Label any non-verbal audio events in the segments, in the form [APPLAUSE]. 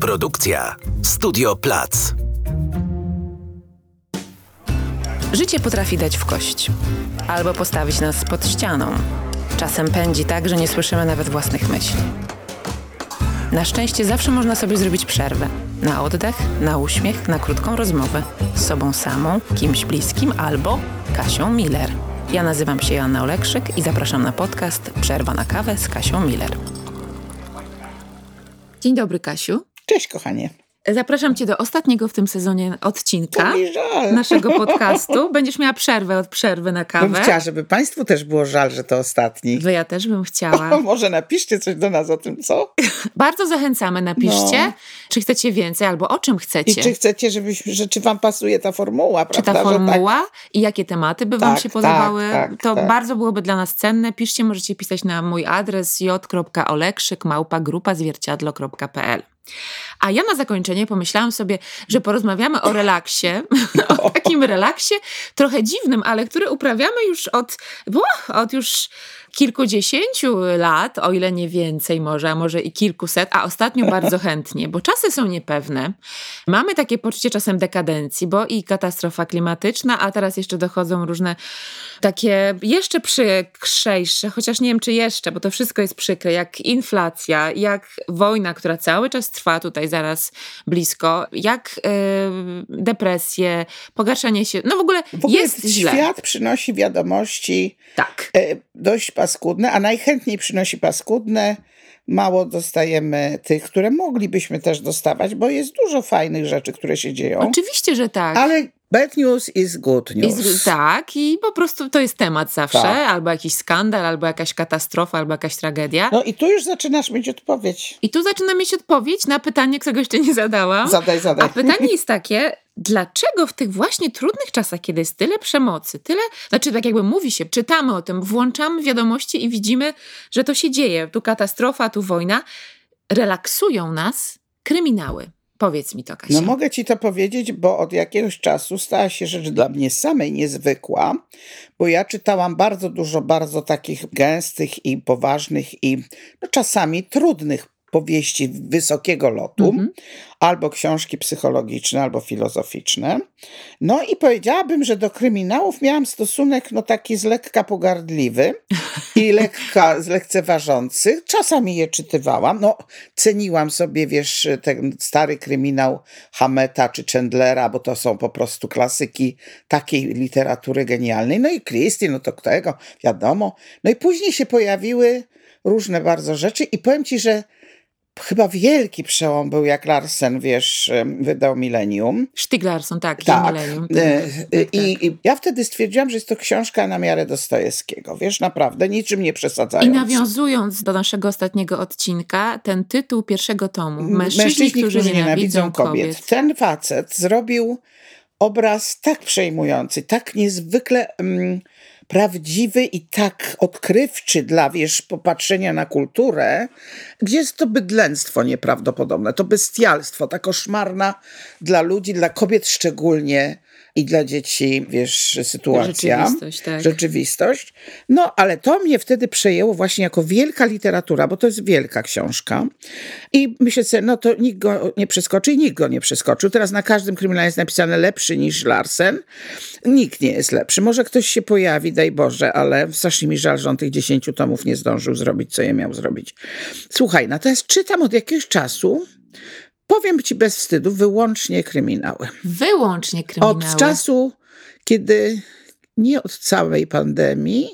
Produkcja Studio Plac. Życie potrafi dać w kość albo postawić nas pod ścianą. Czasem pędzi tak, że nie słyszymy nawet własnych myśli. Na szczęście zawsze można sobie zrobić przerwę. Na oddech, na uśmiech, na krótką rozmowę z sobą samą, kimś bliskim albo Kasią Miller. Ja nazywam się Joanna Olekrzyk i zapraszam na podcast Przerwa na kawę z Kasią Miller. Dzień dobry, Kasiu. Cześć, kochanie. Zapraszam Cię do ostatniego w tym sezonie odcinka naszego [LAUGHS] podcastu. Będziesz miała przerwę od przerwy na Bym kawę. chciała, żeby Państwu też było żal, że to ostatni. Wy ja też bym O, chciała. [LAUGHS] może napiszcie coś do nas o tym, co? [LAUGHS] Bardzo zachęcamy, napiszcie, No. czy chcecie więcej, albo o czym I chcecie. czy chcecie, żebyśmy, że czy Wam pasuje ta formuła, Czy prawda? ta że tak- formuła i jakie tematy by Wam Tak, się podobały, tak, tak, to tak. bardzo byłoby dla nas cenne. Piszcie, możecie pisać na mój adres j.olekrzyk małpa grupa zwierciadlo.pl. A ja na zakończenie pomyślałam sobie, że porozmawiamy o relaksie, [LAUGHS] o takim relaksie trochę dziwnym, ale który uprawiamy już od, od już kilkudziesięciu lat, o ile nie więcej może, a może i kilkuset, a ostatnio bardzo [LAUGHS] chętnie, bo czasy są niepewne. Mamy takie poczucie czasem dekadencji, bo i katastrofa klimatyczna, a teraz jeszcze dochodzą różne takie jeszcze przykrzejsze, chociaż nie wiem czy jeszcze, bo to wszystko jest przykre, jak inflacja, jak wojna, która cały czas trwa tutaj zaraz blisko, jak yy, depresje, pogarszanie się, no w ogóle W ogóle jest źle. świat przynosi wiadomości Tak. e, dość paskudne, a najchętniej przynosi paskudne. Mało dostajemy tych, które moglibyśmy też dostawać, bo jest dużo fajnych rzeczy, które się dzieją. Oczywiście, że tak. Ale bad news is good news. z, tak, i po prostu to jest temat zawsze, Tak. albo jakiś skandal, albo jakaś katastrofa, albo jakaś tragedia. No i tu już zaczynasz mieć odpowiedź. I tu zaczynam mieć odpowiedź na pytanie, którego jeszcze nie zadałam. Zadaj, zadaj. A pytanie jest takie, dlaczego w tych właśnie trudnych czasach, kiedy jest tyle przemocy, tyle, znaczy tak jakby mówi się, czytamy o tym, włączamy wiadomości i widzimy, że to się dzieje, tu katastrofa, tu wojna, relaksują nas kryminały. Powiedz mi to, Kasia. No mogę ci to powiedzieć, bo od jakiegoś czasu stała się rzecz dla mnie samej niezwykła, bo ja czytałam bardzo dużo bardzo takich gęstych i poważnych i no, czasami trudnych powieści wysokiego lotu, Mhm. albo książki psychologiczne, albo filozoficzne. No i powiedziałabym, że do kryminałów miałam stosunek no taki z lekka pogardliwy [LAUGHS] i lekka, z lekceważący. Czasami je czytywałam. No, ceniłam sobie, wiesz, ten stary kryminał Hameta czy Chandlera, bo to są po prostu klasyki takiej literatury genialnej. No i Christie, no to tego, wiadomo. No i później się pojawiły różne bardzo rzeczy i powiem ci, że chyba wielki przełom był, jak Larsen, wiesz, wydał Millennium. Sztyglarson, tak, Tak. Millennium. Tak, tak, I, tak. I ja wtedy stwierdziłam, że jest to książka na miarę Dostojewskiego. Wiesz, naprawdę, niczym nie I przesadzając. nawiązując do naszego ostatniego odcinka, ten tytuł pierwszego tomu, Mężczyźni, którzy, nienawidzą kobiet. Ten facet zrobił obraz tak przejmujący, tak niezwykle mm, prawdziwy i tak odkrywczy dla, wiesz, popatrzenia na kulturę, gdzie jest to bydlęctwo nieprawdopodobne, to bestialstwo, ta koszmarna dla ludzi, dla kobiet szczególnie i dla dzieci, wiesz, sytuacja. Rzeczywistość, tak. Rzeczywistość. No, ale to mnie wtedy przejęło właśnie jako wielka literatura, bo to jest wielka książka. I myślę sobie, no to nikt go nie przeskoczy i nikt go nie przeskoczył. Teraz na każdym kryminale jest napisane lepszy niż Larsen. Nikt nie jest lepszy. Może ktoś się pojawi, daj Boże, ale strasznie mi żal, że on tych dziesięciu tomów nie zdążył zrobić, co je miał zrobić. Słuchaj, natomiast czytam od jakiegoś czasu, powiem ci bez wstydu, wyłącznie kryminały. Wyłącznie kryminały. Od czasu, kiedy nie od całej pandemii,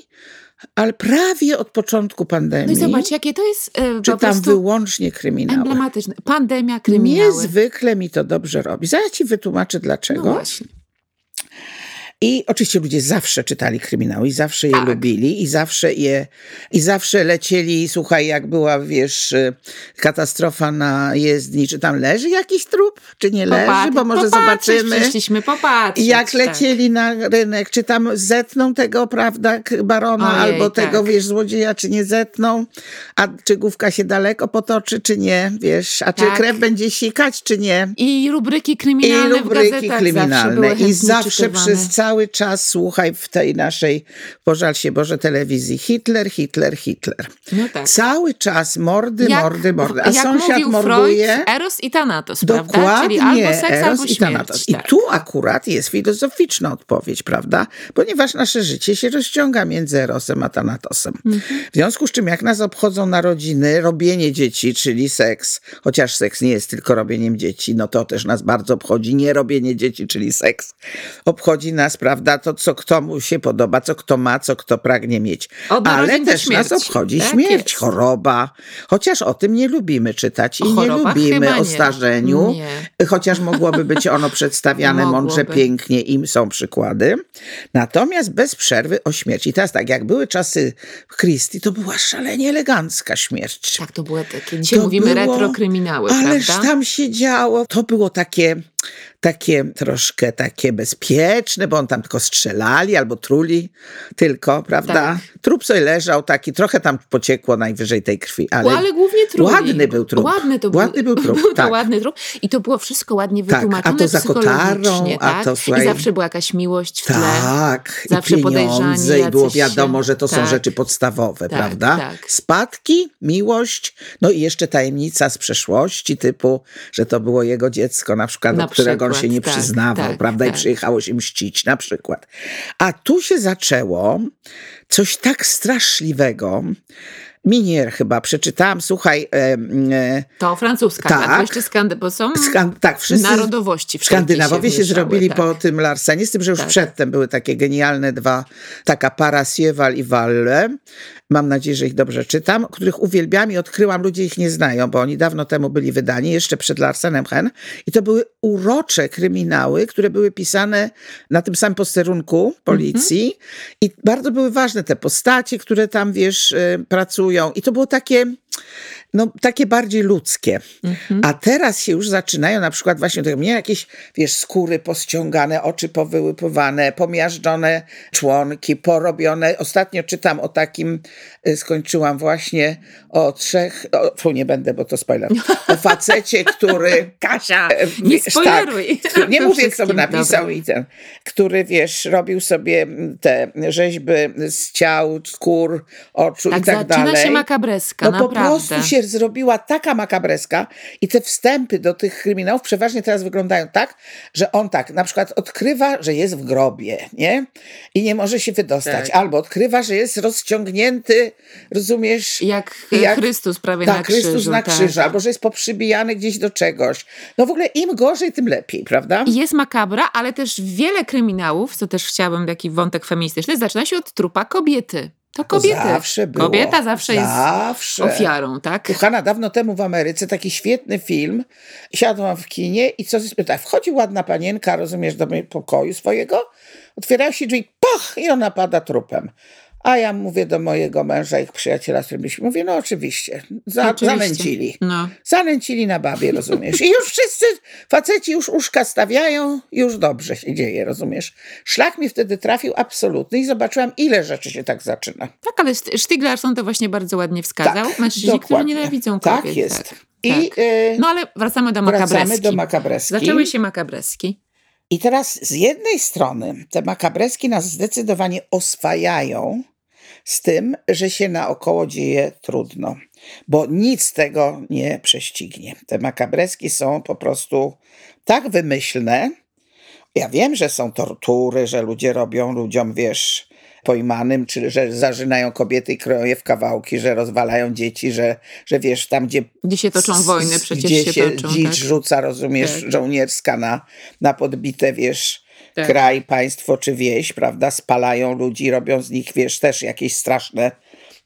ale prawie od początku pandemii. No i zobacz, jakie to jest e, czytam wyłącznie kryminały. emblematyczne. Pandemia, kryminały. Niezwykle mi to dobrze robi. Zaraz ci wytłumaczę No dlaczego. właśnie. I oczywiście ludzie zawsze czytali kryminały i zawsze je Tak. lubili i zawsze je, i zawsze lecieli, słuchaj, jak była, wiesz, y, katastrofa na jezdni, czy tam leży jakiś trup, czy nie leży, bo może zobaczymy. Przyszliśmy popatrzeć. Jak tak. lecieli na rynek, czy tam zetną tego, prawda, barona, Ojej, albo tego, tak. wiesz, złodzieja, czy nie zetną, a czy główka się daleko potoczy, czy nie, wiesz, a czy Tak. krew będzie sikać, czy nie. I rubryki I kryminalne w rubryki kryminalne. I zawsze przez cały cały czas, słuchaj, w tej naszej, pożal się Boże, telewizji, Hitler, Hitler, Hitler. No tak. Cały czas mordy, Jak- mordy, mordy. A jak sąsiad morduje. Freud, Eros i Thanatos, prawda? Dokładnie, Czyli albo seks, Eros albo i śmierć. I tak. tu akurat jest filozoficzna odpowiedź, prawda? Ponieważ nasze życie się rozciąga między Erosem a Thanatosem. Mhm. W związku z czym, jak nas obchodzą narodziny, robienie dzieci, czyli seks, chociaż seks nie jest tylko robieniem dzieci, no to też nas bardzo obchodzi nie robienie dzieci, czyli seks. Obchodzi nas, prawda, to co kto mu się podoba, co kto ma, co kto pragnie mieć. Ale też nas śmierci. obchodzi Tak śmierć, jest. choroba. Chociaż o tym nie lubimy czytać i O nie lubimy chyba o nie. starzeniu. Nie. Chociaż mogłoby być ono [LAUGHS] przedstawiane mądrze, pięknie, im są przykłady. Natomiast bez przerwy o śmierci. I teraz tak, jak były czasy Christie, to była szalenie elegancka śmierć. Tak, to było takie, dzisiaj To mówimy było- retrokryminały, Ależ prawda? tam się działo. To było takie, takie troszkę takie bezpieczne, bo on tam tylko strzelali albo truli tylko, prawda? Tak. Trup sobie leżał taki, trochę tam pociekło najwyżej tej krwi, ale, Ale, głównie trup. ładny był trup. Ładny to Ładny był [LAUGHS] trup, Był to tak. ładny trup. I to było wszystko ładnie Tak, a to za kotarą, psychologicznie, a tak? to, słuchaj- I zawsze była jakaś miłość w tle. Tak, Zawsze i pieniądze, i było wiadomo, że to są tak. rzeczy podstawowe, Tak, prawda? tak. Spadki, miłość, no i jeszcze tajemnica z przeszłości, typu, że to było jego dziecko, na przykład, Na do którego on przykład, się nie tak, przyznawał, tak, prawda? I tak. przyjechało się mścić, na przykład. A tu się zaczęło coś tak straszliwego. Minier chyba przeczytałam, słuchaj, e, e, To francuska, Tak. tak. to jeszcze skandy, bo są skan- tak, wszyscy... narodowości Skandynawowie się, wmieszały, zrobili tak. po tym Larsenie, z tym, że już Tak. przedtem były takie genialne dwa, taka para Sieval i Walle. Mam nadzieję, że ich dobrze czytam, których uwielbiam i odkryłam, ludzie ich nie znają, bo oni dawno temu byli wydani, jeszcze przed Larsenem Hen. I to były urocze kryminały, które były pisane na tym samym posterunku policji i bardzo były ważne te postacie, które tam, wiesz, y, pracują. I to było takie no, takie bardziej ludzkie. Mhm. A teraz się już zaczynają na przykład właśnie tak, mnie jakieś, wiesz, skóry pościągane, oczy powyłypywane, pomiażdżone członki, porobione. Ostatnio czytam o takim, y, skończyłam właśnie o trzech, o, tu nie będę, bo to spoiler, o facecie, który... [LAUGHS] Kasia, E, nie wiesz, spoileruj. Tak, nie [LAUGHS] mówię, wszystkim, napisał dobra. i ten, który, wiesz, robił sobie te rzeźby z ciał, skór, oczu Tak, i tak zaczyna dalej. się makabreska, No naprawdę. Prostu się zrobiła taka makabreska i te wstępy do tych kryminałów przeważnie teraz wyglądają tak, że on tak na przykład odkrywa, że jest w grobie, nie? I nie może się wydostać. Tak. Albo odkrywa, że jest rozciągnięty, rozumiesz? Jak, Jak- Chrystus prawie tak, na krzyżu. Chrystus na tak. krzyżu, albo że jest poprzybijany gdzieś do czegoś. No w ogóle im gorzej, tym lepiej, prawda? Jest makabra, ale też wiele kryminałów, co też chciałabym taki wątek feministyczny, zaczyna się od trupa kobiety. To kobiety. Zawsze było. Kobieta zawsze jest Zawsze. ofiarą, tak? Kochana, dawno temu w Ameryce taki świetny film. Siadłam w kinie i co tak, wchodzi ładna panienka, rozumiesz, do pokoju swojego, otwierają się drzwi, pach, i ona pada trupem. A ja mówię do mojego męża, ich przyjaciela, z którym byliśmy, mówię, no oczywiście, za, Oczywiście. zanęcili. No. Zanęcili na babie, [LAUGHS] rozumiesz? I już wszyscy faceci już uszka stawiają, już dobrze się dzieje, rozumiesz? Szlak mi wtedy trafił absolutny i zobaczyłam, ile rzeczy się tak zaczyna. Tak, ale St- Stieg Larsson to właśnie bardzo ładnie wskazał. Mężczyźni, którzy nienawidzą Tak kobiet. jest. Tak. I tak. y, No ale wracamy do wracamy makabreski. do makabreski. Zaczęły się makabreski. I teraz z jednej strony te makabreski nas zdecydowanie oswajają z tym, że się naokoło dzieje trudno, bo nic tego nie prześcignie. Te makabreski są po prostu tak wymyślne. Ja wiem, że są tortury, że ludzie robią ludziom, wiesz, pojmanym, czy że zażynają kobiety i kroją je w kawałki, że rozwalają dzieci, że, że wiesz, tam gdzie Gdzie się toczą wojny, przecież gdzie się, się toczą. dzicz tak? rzuca, rozumiesz, Tak. żołnierska na, na podbite, wiesz, Tak. kraj, państwo czy wieś, prawda, spalają ludzi, robią z nich, wiesz, też jakieś straszne,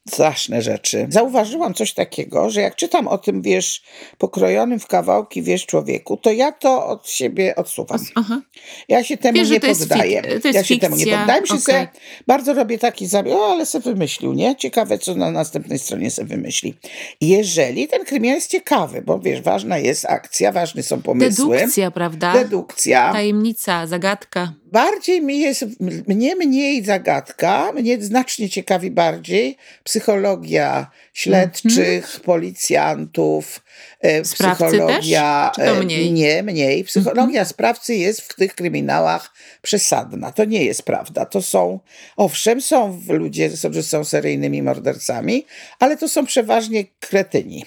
straszne rzeczy. Zauważyłam coś takiego, że jak czytam o tym, wiesz, pokrojonym w kawałki, wiesz, człowieku, to ja to od siebie odsuwam. Aha. Ja się temu Wiesz, nie poddaję. ja się temu nie poddaję. Okej. sobie, bardzo robię taki zabieg, o, ale se wymyślił, nie? Ciekawe, co na następnej stronie se wymyśli. Jeżeli ten kryminał jest ciekawy, bo wiesz, ważna jest akcja, ważne są pomysły. Dedukcja, prawda? Dedukcja. Tajemnica, zagadka. Bardziej mi jest, mnie mniej zagadka, mnie znacznie ciekawi bardziej psychologia śledczych, policjantów, e. Sprawcy psychologia. też? Czy to e, mniej? Nie, mniej. Psychologia sprawcy jest w tych kryminałach przesadna. To nie jest prawda. To są, owszem, są ludzie, którzy są seryjnymi mordercami, ale to są przeważnie kretyni.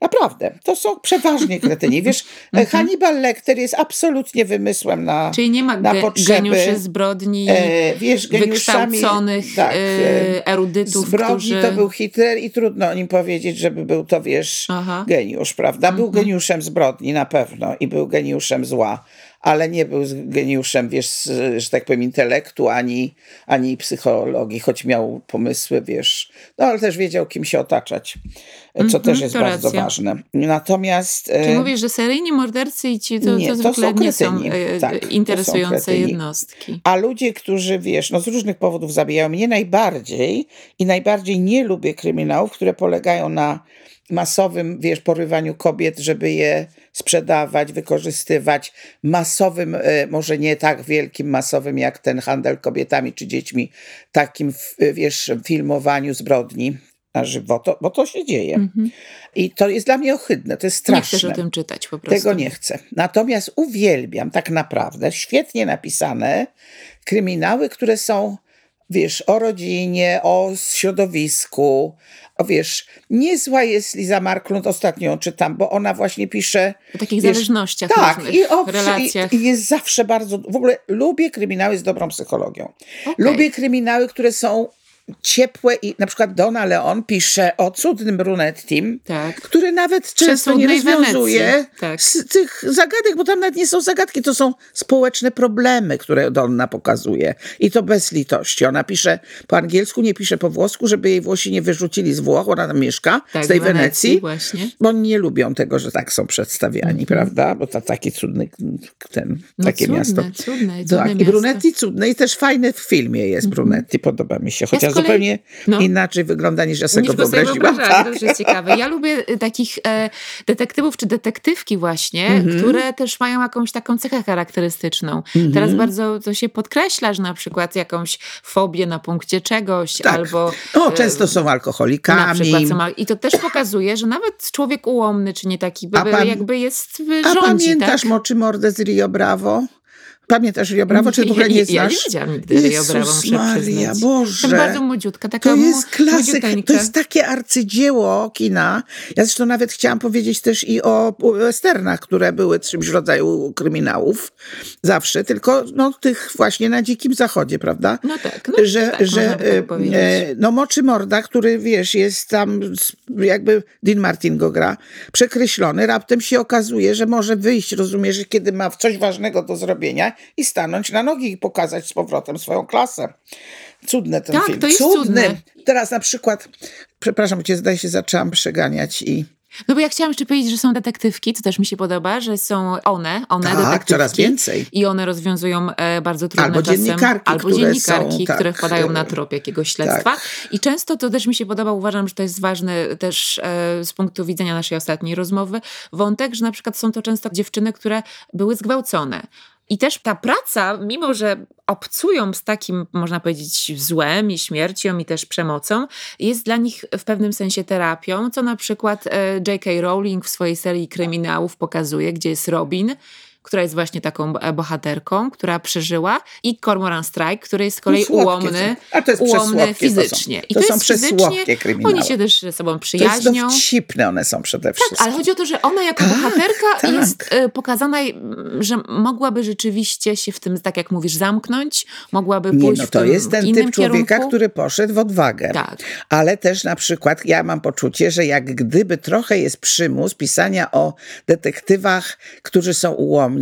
Naprawdę, to są przeważnie kretyni. Wiesz, [LAUGHS] Mhm. Hannibal Lecter jest absolutnie wymysłem na, Czyli nie ma na ge- potrzeby, geniuszy zbrodni, e, wiesz, wykształconych tak, e, e, erudytów, Zbrodni którzy... to był Hitler i trudno o nim powiedzieć, żeby był to, wiesz, Aha. geniusz, prawda? Był Mhm. geniuszem zbrodni na pewno i był geniuszem zła, ale nie był geniuszem, wiesz, że tak powiem, intelektu ani, ani psychologii, choć miał pomysły, wiesz, no ale też wiedział, kim się otaczać, co Mhm, też jest to bardzo racja. ważne. Natomiast... e, Czyli mówisz, że seryjni mordercy i ci to, Nie, to to zwykle są nie są e, Tak, to są interesujące kretyni. jednostki. A ludzie, którzy, wiesz, no z różnych powodów zabijają mnie najbardziej i najbardziej nie lubię kryminałów, które polegają na masowym, wiesz, porywaniu kobiet, żeby je sprzedawać, wykorzystywać, masowym, e, może nie tak wielkim, masowym jak ten handel kobietami czy dziećmi, takim, w- wiesz, filmowaniu zbrodni na żywo, to, bo to się dzieje. Mhm. I to jest dla mnie ohydne, to jest Nie straszne. chcesz o tym czytać po prostu. Tego nie chcę. Natomiast uwielbiam tak naprawdę świetnie napisane kryminały, które są, wiesz, o rodzinie, o środowisku. O, wiesz, niezła jest Liza Marklund, ostatnio czytam, bo ona właśnie pisze. O takich wiesz, zależnościach Tak, i, o, relacjach. i, i jest zawsze bardzo. W ogóle lubię kryminały z dobrą psychologią. Okej. Lubię kryminały, które są ciepłe i na przykład Donna Leon pisze o cudnym brunettim, Tak. który nawet często nie rozwiązuje tak. z tych zagadek, bo tam nawet nie są zagadki, to są społeczne problemy, które Donna pokazuje. I to bez litości. Ona pisze po angielsku, nie pisze po włosku, żeby jej Włosi nie wyrzucili z Włoch, ona tam mieszka, Tak, z tej Wenecji Wenecji. właśnie. Bo oni nie lubią tego, że tak są przedstawiani, prawda? Bo to taki cudny ten, No takie cudne, miasto. cudne, cudne Tak, miasto. I Brunetti cudne i też fajne w filmie jest Brunetti, podoba mi się, chociaż kolei- zupełnie no. inaczej wygląda niż ja sobie Niż go sobie Tak. jest ciekawe. Ja lubię y, takich e, detektywów czy detektywki właśnie, Mhm. które też mają jakąś taką cechę charakterystyczną. Teraz bardzo to się podkreśla, że na przykład jakąś fobię na punkcie czegoś Tak. albo... No, często są na alkoholikami. przykład są, al- I to też pokazuje, że nawet człowiek ułomny, czy nie taki, A pan- jakby jest w A rządzi, pamiętasz tak? Moczy Mordę z Rio Bravo? Pamiętasz Rio Bravo, czy w ogóle nie ja, znasz? ja nie widziałam nigdy Rio Bravo, Jezus muszę Maria, przyznać. Boże. To bardzo młodziutka, taka To jest klasyk, to jest takie arcydzieło kina. Ja zresztą nawet chciałam powiedzieć też i o westernach, które były czymś w rodzaju kryminałów. Zawsze, tylko no, tych właśnie na Dzikim Zachodzie, prawda? No tak, no że, tak, że tak e, e, no Moczy Morda, który wiesz, jest tam jakby Dean Martin go gra, przekreślony, raptem się okazuje, że może wyjść, rozumiesz, kiedy ma coś ważnego do zrobienia i stanąć na nogi i pokazać z powrotem swoją klasę. Cudny ten Tak, film. to jest Cudny. cudne. Teraz na przykład, przepraszam cię, zdaje się, zaczęłam przeganiać i No bo ja chciałam jeszcze powiedzieć, że są detektywki, co też mi się podoba, że są one, one Tak, detektywki. coraz więcej. I one rozwiązują e, bardzo trudne Albo czasem... dziennikarki, albo które dziennikarki, są, tak, które wpadają na trop jakiegoś śledztwa. I często to też mi się podoba, uważam, że to jest ważny też e, z punktu widzenia naszej ostatniej rozmowy, wątek, że na przykład są to często dziewczyny, które były zgwałcone. I też ta praca, mimo że obcują z takim, można powiedzieć, złem i śmiercią i też przemocą, jest dla nich w pewnym sensie terapią, co na przykład e, J.K. Rowling w swojej serii kryminałów pokazuje, gdzie jest Robin, która jest właśnie taką e, bohaterką, która przeżyła i Cormoran Strike, który jest z kolei słodkie ułomny. A to jest ułomny przesłodkie to fizycznie. I To to, są jest fizycznie, kryminały. oni się też ze sobą to jest przyjaźnią. dowcipne one są przede wszystkim. Tak, ale chodzi o to, że ona jako Tak, bohaterka tak. jest e, pokazana, że mogłaby rzeczywiście się w tym, tak jak mówisz, zamknąć, mogłaby Nie, pójść no w to tym jest ten typ człowieka, kierunku. który poszedł w odwagę. Tak. Ale też na przykład ja mam poczucie, że jak gdyby trochę jest przymus pisania o detektywach, którzy są ułomni,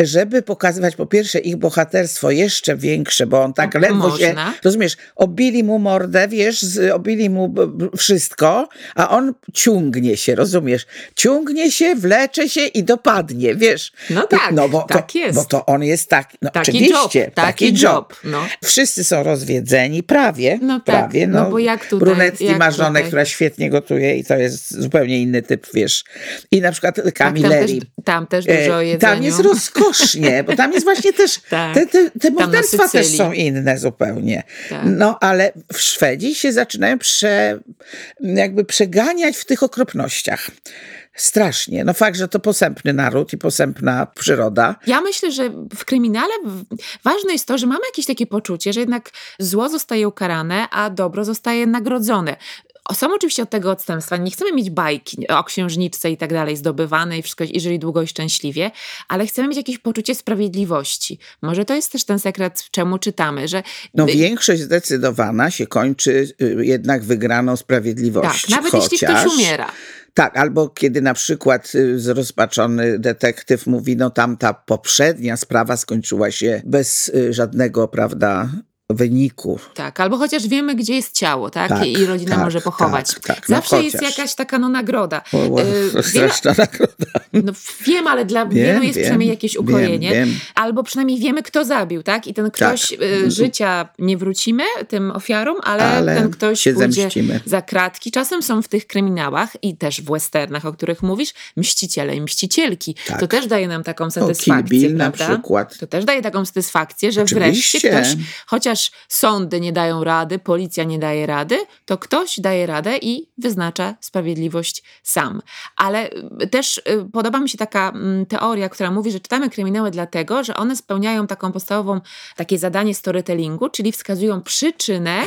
żeby pokazywać po pierwsze ich bohaterstwo jeszcze większe, bo on tak ledwo się, można. rozumiesz, obili mu mordę, wiesz, z, obili mu wszystko, a on ciągnie się, rozumiesz, ciągnie się, wlecze się i dopadnie, wiesz. No tak, bo tak to, jest. Bo to on jest taki, no Taki oczywiście, job, taki job, no. Wszyscy są rozwiedzeni, prawie, No tak, prawie. No, no bo jak tutaj- Brunetti jak ma żonę, która świetnie gotuje i to jest zupełnie inny typ, wiesz. I na przykład Tak, tam, też, tam też E, dużo jedzenia. tam jest rozkosznie, bo tam jest właśnie też, [LAUGHS] Tak. te, te, te Tam morderstwa też są inne zupełnie. Tak. No ale w Szwedzi się zaczynają prze, jakby przeganiać w tych okropnościach. Strasznie. No fakt, że to posępny naród i posępna przyroda. Ja myślę, że w kryminale ważne jest to, że mamy jakieś takie poczucie, że jednak zło zostaje ukarane, a dobro zostaje nagrodzone. Są oczywiście od tego odstępstwa. Nie chcemy mieć bajki o księżniczce i tak dalej zdobywane i wszystko, i żyli długo i szczęśliwie, ale chcemy mieć jakieś poczucie sprawiedliwości. Może to jest też ten sekret, czemu czytamy, że No większość zdecydowana się kończy y, jednak wygraną tak, sprawiedliwości. nawet jeśli chociaż, ktoś umiera. Tak, albo kiedy na przykład y, zrozpaczony detektyw mówi, no tamta poprzednia sprawa skończyła się bez y, żadnego, prawda, wyniku. Tak, albo chociaż wiemy, gdzie jest ciało, tak? Tak, I rodzina tak, może pochować. tak, tak, no Zawsze jest chociaż. jakaś taka no, nagroda. O, o, Y, [LAUGHS] wiele- straszna nagroda. No wiem, ale dla Wiem, wielu jest wiem, przynajmniej jakieś ukojenie. wiem. Albo przynajmniej wiemy, kto zabił, tak? I ten ktoś Tak. y, życia nie wrócimy tym ofiarom, ale, Ale ten ktoś się pójdzie zemścimy. za kratki. Czasem są w tych kryminałach i też w westernach, o których mówisz, mściciele i mścicielki. Tak. To też daje nam taką O, Kill satysfakcję, Bill na prawda? przykład. To też daje taką satysfakcję, że Oczywiście. wreszcie ktoś, chociaż sądy nie dają rady, policja nie daje rady, to ktoś daje radę i wyznacza sprawiedliwość sam. Ale y, też y, podoba mi się taka mm, teoria, która mówi, że czytamy kryminały dlatego, że one spełniają taką podstawową, takie zadanie storytellingu, czyli wskazują przyczynę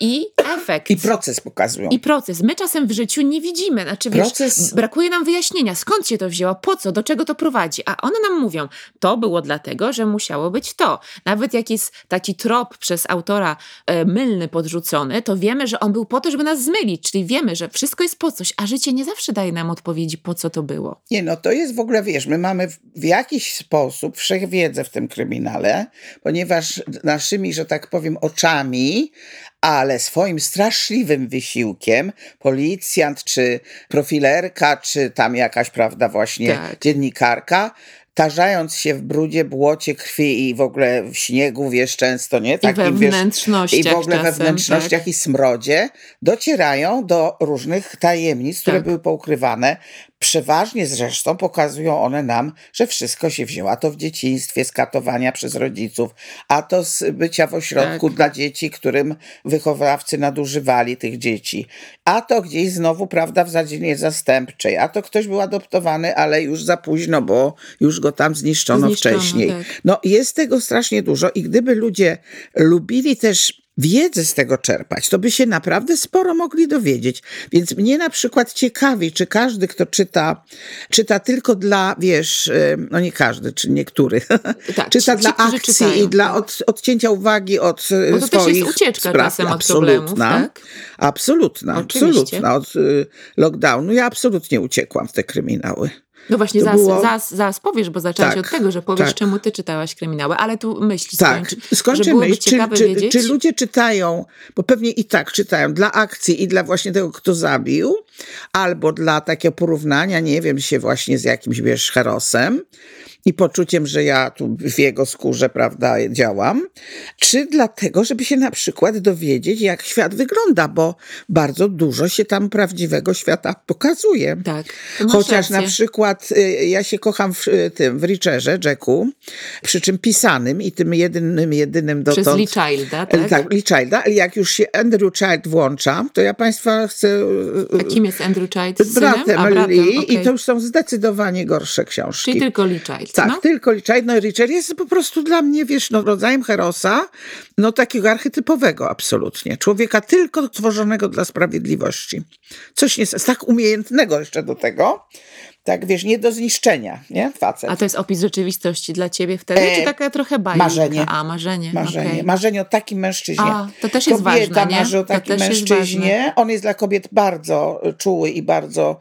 i efekt. I proces pokazują. I proces. My czasem w życiu nie widzimy. Znaczy, wiesz, Proces- brakuje nam wyjaśnienia, skąd się to wzięło, po co, do czego to prowadzi. A one nam mówią, to było dlatego, że musiało być to. Nawet jak jest taki trop przez autora e, mylny podrzucony, to wiemy, że on był po to, żeby nas zmylić. Czyli wiemy, że wszystko jest po coś, a życie nie zawsze daje nam odpowiedzi, po co to było. Nie, no to jest w ogóle, wiesz, my mamy w, w jakiś sposób wszechwiedzę w tym kryminale, ponieważ naszymi, że tak powiem, oczami, ale swoim straszliwym wysiłkiem policjant, czy profilerka, czy tam jakaś, prawda, właśnie Tak. dziennikarka, tarzając się w brudzie, błocie krwi i w ogóle w śniegu, wiesz, często, nie? I Takim, we wnętrznościach I w ogóle we czasem, wnętrznościach tak. i smrodzie docierają do różnych tajemnic, które Tak. były poukrywane. Przeważnie zresztą pokazują one nam, że wszystko się wzięło. A to w dzieciństwie z katowania przez rodziców, a to z bycia w ośrodku Tak. dla dzieci, którym wychowawcy nadużywali tych dzieci. A to gdzieś znowu, prawda, w zadzinie zastępczej. A to ktoś był adoptowany, ale już za późno, bo już go tam zniszczono, Zniszczono, wcześniej. tak. No jest tego strasznie dużo i gdyby ludzie lubili też wiedzę z tego czerpać, to by się naprawdę sporo mogli dowiedzieć. Więc mnie na przykład ciekawi, czy każdy, kto czyta, czyta tylko dla, wiesz, y, no nie każdy, czy niektóry, [LAUGHS] Tak, czyta ci- dla ci, akcji czytają, i dla tak. od, odcięcia uwagi od y, Bo to też swoich jest ucieczka spraw. czasem od absolutna, problemów, tak? absolutna, Oczywiście. absolutna. Od y, lockdownu ja absolutnie uciekłam w te kryminały. No właśnie, zaraz, było- zaraz, zaraz powiesz, bo zaczęłaś Tak, od tego, że powiesz, tak. czemu ty czytałaś kryminały, ale tu myśl Tak, skończ, skończę myśl, czy, czy, czy ludzie czytają, bo pewnie i tak czytają dla akcji i dla właśnie tego, kto zabił, albo dla takiego porównania, nie wiem, się właśnie z jakimś, wiesz, herosem i poczuciem, że ja tu w jego skórze, prawda, działam, czy dlatego, żeby się na przykład dowiedzieć, jak świat wygląda, bo bardzo dużo się tam prawdziwego świata pokazuje. Tak, Chociaż na rację. przykład y, ja się kocham w y, tym, w Richerze, Jacku, przy czym pisanym i tym jedynym, jedynym Przez dotąd... Lee Childa, tak? Tak, Lee Childa, ale jak już się Andrew Child włącza, to ja Państwa chcę... y, A kim jest Andrew Child? y, Bratem, bratem Lee okej. i to już są zdecydowanie gorsze książki. Czyli tylko Lee Child, Tak, no? tylko Child. No Richard jest po prostu dla mnie, wiesz, no, rodzajem herosa, no takiego archetypowego absolutnie. Człowieka tylko tworzonego dla sprawiedliwości. Coś nie, tak umiejętnego jeszcze do tego. Tak, wiesz, nie do zniszczenia, nie? Facet. A to jest opis rzeczywistości dla ciebie wtedy, E, czy taka trochę bajka? marzenie. A, marzenie, Marzenie. okej. Marzenie o takim mężczyźnie. A, to też jest Kobieta ważne, nie? marzy o To takim jest mężczyźnie. On jest dla kobiet bardzo czuły i bardzo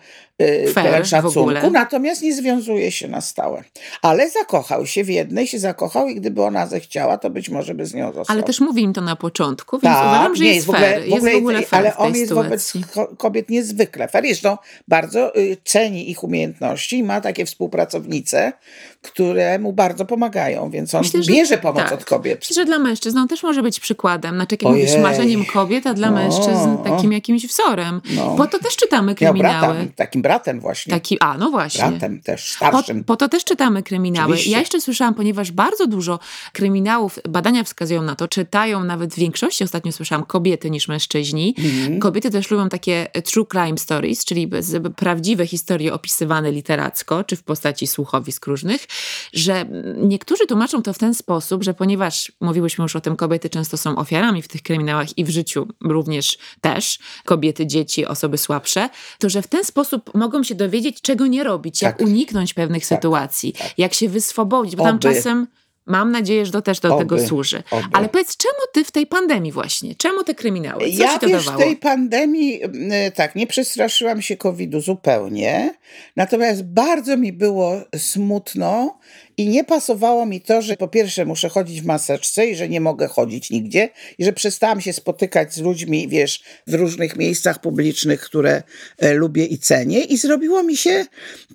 Fair pełen w szacunku, ogóle. natomiast nie związuje się na stałe. Ale zakochał się w jednej, się zakochał i gdyby ona zechciała, to być może by z nią został. Ale też mówi im to na początku, więc Tak, uważam, że nie, jest, w ogóle, fair. Jest w ogóle fair ale w on jest sytuacji. wobec ko- kobiet niezwykle fair. Zresztą bardzo y, ceni ich umiejętności i ma takie współpracownice, które mu bardzo pomagają, więc on Myślę, że bierze pomoc tak. od kobiet. Myślę, że dla mężczyzn on też może być przykładem. Znaczy, jak Ojej. mówisz, marzeniem kobiet, a dla No, mężczyzn takim jakimś wzorem. No. Po to też czytamy Miał kryminały. brata, takim bratem właśnie. Taki, a no właśnie. Bratem też, Po, starszym. po to też czytamy kryminały. Oczywiście. Ja jeszcze słyszałam, ponieważ bardzo dużo kryminałów, badania wskazują na to, czytają nawet w większości, ostatnio słyszałam, kobiety niż mężczyźni. Mhm. Kobiety też lubią takie true crime stories, czyli prawdziwe historie opisywane literacko, czy w postaci słuchowisk różnych, że niektórzy tłumaczą to w ten sposób, że ponieważ mówiłyśmy już o tym, kobiety często są ofiarami w tych kryminałach i w życiu również też, kobiety, dzieci, osoby słabsze, to że w ten sposób mogą się dowiedzieć, czego nie robić, jak Tak. uniknąć pewnych sytuacji, jak się wyswobodzić, bo tam Oby. czasem mam nadzieję, że to też do Oby. tego służy. Oby. Ale powiedz, czemu ty w tej pandemii właśnie? Czemu te kryminały? Co ja ci to wiesz, w dawało? tej pandemii y, tak, nie przestraszyłam się COVID-u zupełnie, natomiast bardzo mi było smutno i nie pasowało mi to, że po pierwsze muszę chodzić w maseczce i że nie mogę chodzić nigdzie i że przestałam się spotykać z ludźmi, wiesz, w różnych miejscach publicznych, które e, lubię i cenię i zrobiło mi się,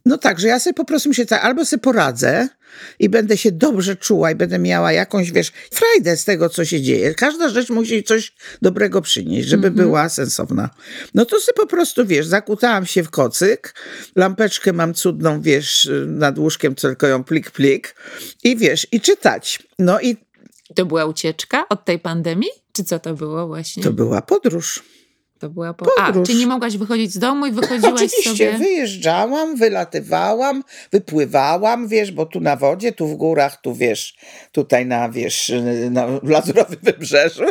no tak, że ja sobie po prostu myślę tak, albo sobie poradzę i będę się dobrze czuła i będę miała jakąś, wiesz, frajdę z tego, co się dzieje. Każda rzecz musi coś dobrego przynieść, żeby była sensowna. No to sobie po prostu, wiesz, zakutałam się w kocyk, lampeczkę mam cudną, wiesz, nad łóżkiem, tylko ją plik, plik i wiesz, i czytać. No i To była ucieczka od tej pandemii? Czy co to było właśnie? to była podróż. To była po... Podróż. A, czy nie mogłaś wychodzić z domu i wychodziłaś Oczywiście, sobie... wyjeżdżałam, wylatywałam, wypływałam, wiesz, bo tu na wodzie, tu w górach, tu wiesz, tutaj na, wiesz, na Lazurowym Wybrzeżu,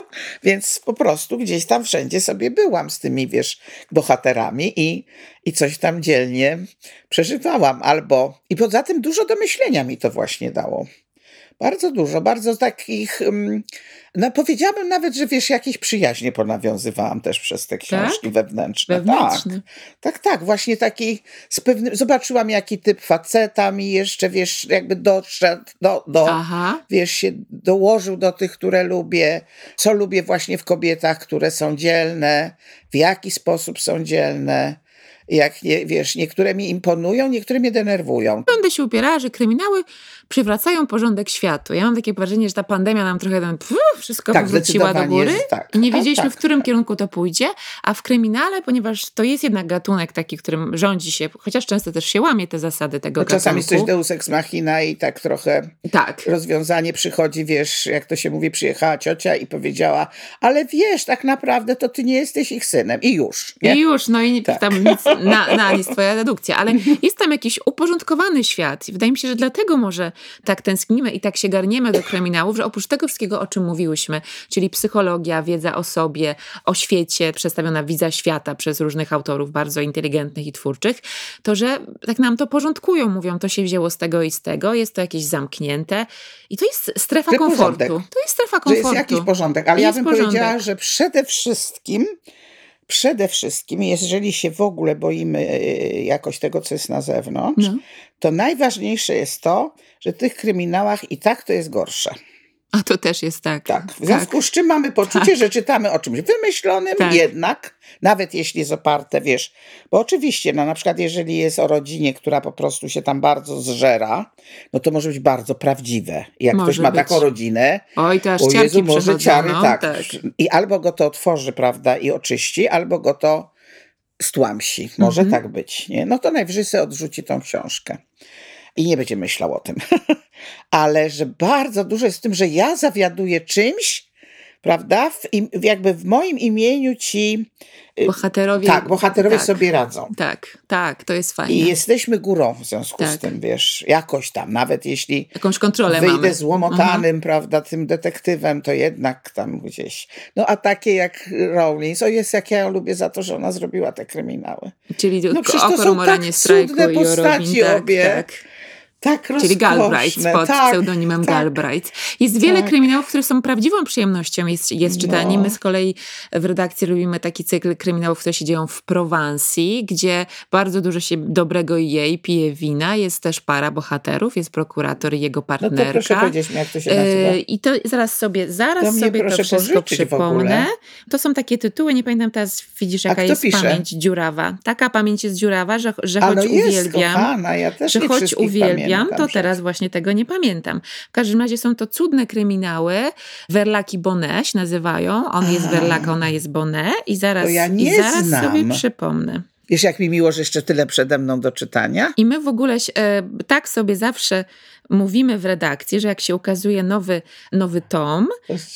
więc po prostu gdzieś tam wszędzie sobie byłam z tymi, wiesz, bohaterami i, i coś tam dzielnie przeżywałam, albo, i poza tym dużo do myślenia mi to właśnie dało. Bardzo dużo, bardzo takich, mm, no powiedziałabym nawet, że wiesz, jakieś przyjaźnie ponawiązywałam też przez te książki wewnętrzne. Wewnętrzne. Tak, tak, tak, właśnie taki z pewnym, zobaczyłam jaki typ faceta mi jeszcze, wiesz, jakby doszedł do, do Aha. wiesz, się dołożył do tych, które lubię, co lubię właśnie w kobietach, które są dzielne, w jaki sposób są dzielne, jak, nie, wiesz, niektóre mi imponują, niektóre mnie denerwują. Będę się upierała, że kryminały przywracają porządek światu. Ja mam takie wrażenie, że ta pandemia nam trochę ten, pff, wszystko Tak, powróciła do góry że tak. i nie Tak, wiedzieliśmy, tak. w którym kierunku to pójdzie, a w kryminale, ponieważ to jest jednak gatunek taki, którym rządzi się, chociaż często też się łamie te zasady tego No, czasami jest gatunku. coś deus ex machina i tak trochę Tak. rozwiązanie przychodzi, wiesz, jak to się mówi, przyjechała ciocia i powiedziała, ale wiesz, tak naprawdę to ty nie jesteś ich synem i już. Nie? I już, no i Tak. tam nic, na, na nic twoja dedukcja, ale jest tam jakiś uporządkowany świat i wydaje mi się, że dlatego może tak tęsknimy i tak się garniemy do kryminałów, że oprócz tego wszystkiego, o czym mówiłyśmy, czyli psychologia, wiedza o sobie, o świecie, przedstawiona widza świata przez różnych autorów bardzo inteligentnych i twórczych, to że tak nam to porządkują, mówią, to się wzięło z tego i z tego, jest to jakieś zamknięte i to jest strefa Że komfortu. porządek. To jest strefa że komfortu. jest jakiś porządek, ale ja bym porządek. powiedziała, że przede wszystkim, przede wszystkim, jeżeli się w ogóle boimy e, jakoś tego, co jest na zewnątrz, No. to najważniejsze jest to, że w tych kryminałach i tak to jest gorsze. A to też jest tak. Tak. W związku z czym mamy poczucie, że czytamy o czymś wymyślonym, Tak. jednak, nawet jeśli jest oparte, wiesz, bo oczywiście, no na przykład jeżeli jest o rodzinie, która po prostu się tam bardzo zżera, no to może być bardzo prawdziwe. Jak Może ktoś ma być. taką rodzinę, Oj, to aż o Jezu, może ciary, no, tak. tak. I albo go to otworzy, prawda, i oczyści, albo go to stłamsi. Może Mhm. tak być, nie? No to najwyżej sobie odrzuci tą książkę. I nie będzie myślał o tym. [LAUGHS] Ale że bardzo dużo jest w tym, że ja zawiaduję czymś, prawda? W, im, jakby w moim imieniu ci Bohaterowie. tak, bohaterowie tak, sobie radzą. Tak, tak, to jest fajne. I jesteśmy górą w związku z Tak. tym, wiesz, jakoś tam, nawet jeśli Jakąś kontrolę wyjdę mamy. złomotanym, prawda, tym detektywem, to jednak tam gdzieś. No a takie jak Rowling, o jest jak ja ją lubię za to, że ona zrobiła te kryminały. Czyli No przecież to są tak cudne postaci tak, obie. tak. Tak Czyli Galbraith pod tak, pseudonimem tak. Galbraith. Jest wiele Tak. kryminałów, które są prawdziwą przyjemnością, jest, jest czytanie. No. My z kolei w redakcji lubimy taki cykl kryminałów, które się dzieją w Prowansji, gdzie bardzo dużo się dobrego jej, pije wina. Jest też para bohaterów, jest prokurator i jego No partnerka. to proszę powiedzieć mi, jak to się nazywa. E, I to zaraz sobie, zaraz To sobie to wszystko przypomnę. To są takie tytuły, nie pamiętam teraz, widzisz jaka jest pisze? pamięć dziurawa. Taka pamięć jest dziurawa, że, że A choć no jest, uwielbiam, kochana, ja też że choć uwielbiam, pamiętam, to że- teraz właśnie tego nie pamiętam. W każdym razie są to cudne kryminały. Werlaki Bonnet się nazywają. On jest A. Werlak, ona jest Bonnet i zaraz, To ja i nie zaraz znam. sobie przypomnę. Wiesz, jak mi miło, że jeszcze tyle przede mną do czytania? I my w ogóle e, tak sobie zawsze mówimy w redakcji, że jak się ukazuje nowy, nowy tom,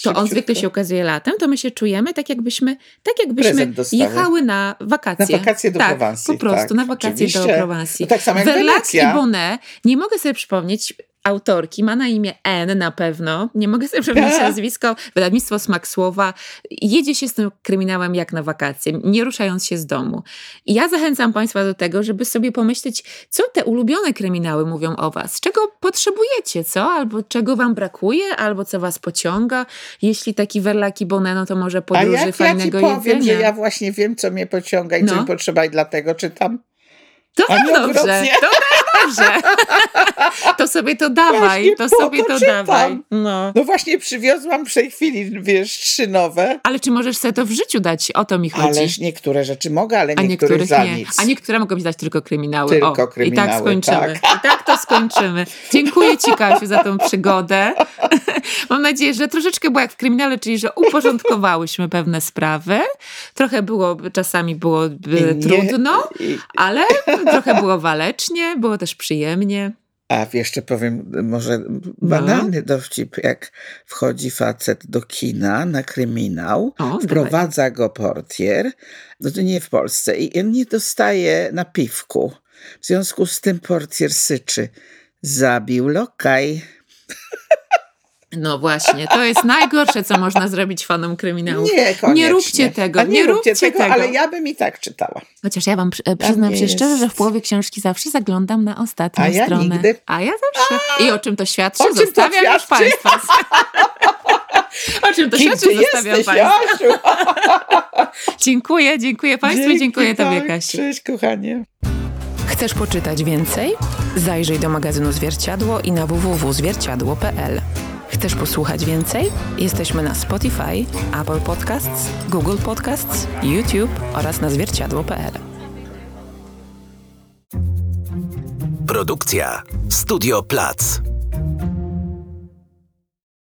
to on zwykle się ukazuje latem, to my się czujemy tak jakbyśmy, tak jakbyśmy jechały na wakacje. Na wakacje do tak, Prowansji. po prostu tak, na wakacje oczywiście. do Prowansji. No tak samo jak Verlac Wenecja. i Bonnet, nie mogę sobie przypomnieć autorki, ma na imię N na pewno, nie mogę sobie przypomnieć [LAUGHS] nazwisko, wydawnictwo Smak Słowa, jedzie się z tym kryminałem jak na wakacje, nie ruszając się z domu. I ja zachęcam Państwa do tego, żeby sobie pomyśleć, co te ulubione kryminały mówią o Was, czego potrzebujecie, co? Albo czego Wam brakuje, albo co Was pociąga. Jeśli taki Verlaki Bonnet, no to może podróży A jak fajnego ja ci powiem, jedzenia. że ja właśnie wiem, co mnie pociąga i co No. mi potrzeba i dlatego czytam. To nie dobrze, to też dobrze. [LAUGHS] To sobie to dawaj, Właśnie to sobie to to dawaj. No. No właśnie przywiozłam w tej chwili, wiesz, trzy nowe. Ale czy możesz sobie to w życiu dać? O to mi chodzi. Ależ niektóre rzeczy mogę, ale A niektórych niektórych za nie. nic. A niektóre mogą być dać tylko kryminały. Tylko o, I tak kryminały, skończymy. tak. I tak to skończymy. Dziękuję Ci, Kasiu, za tą przygodę. [LAUGHS] Mam nadzieję, że troszeczkę było jak w kryminale, czyli że uporządkowałyśmy pewne sprawy. Trochę było, czasami było e, nie- trudno, ale trochę było walecznie, było też przyjemnie. A jeszcze powiem, może No. banalny dowcip, jak wchodzi facet do kina na kryminał, O, wprowadza go portier, no to nie w Polsce, i on nie dostaje napiwku. W związku z tym portier syczy. Zabił lokaj. [LAUGHS] No właśnie, to jest najgorsze, co można zrobić fanom kryminałów. Nie, koniecznie. Nie róbcie tego, nie, nie róbcie róbcie tego, tego. ale ja bym i tak czytała. Chociaż ja wam przy- przyznam się szczerze, jest. że w połowie książki zawsze zaglądam na ostatnią A ja stronę. nigdy. A ja zawsze. I o czym to świadczy? O czym to zostawiam już świadczy? Państwa. [LAUGHS] o czym to Kim świadczy? Zostawiam jesteś, Państwa. [LAUGHS] Dziękuję, dziękuję Państwu, Dzięki, dziękuję Tobie, tak. Kasiu. Cześć, kochanie. Chcesz poczytać więcej? Zajrzyj do magazynu Zwierciadło i na www.zwierciadło.pl. Chcesz posłuchać więcej? Jesteśmy na Spotify, Apple Podcasts, Google Podcasts, YouTube oraz na zwierciadło.pl. Produkcja Studio Plac.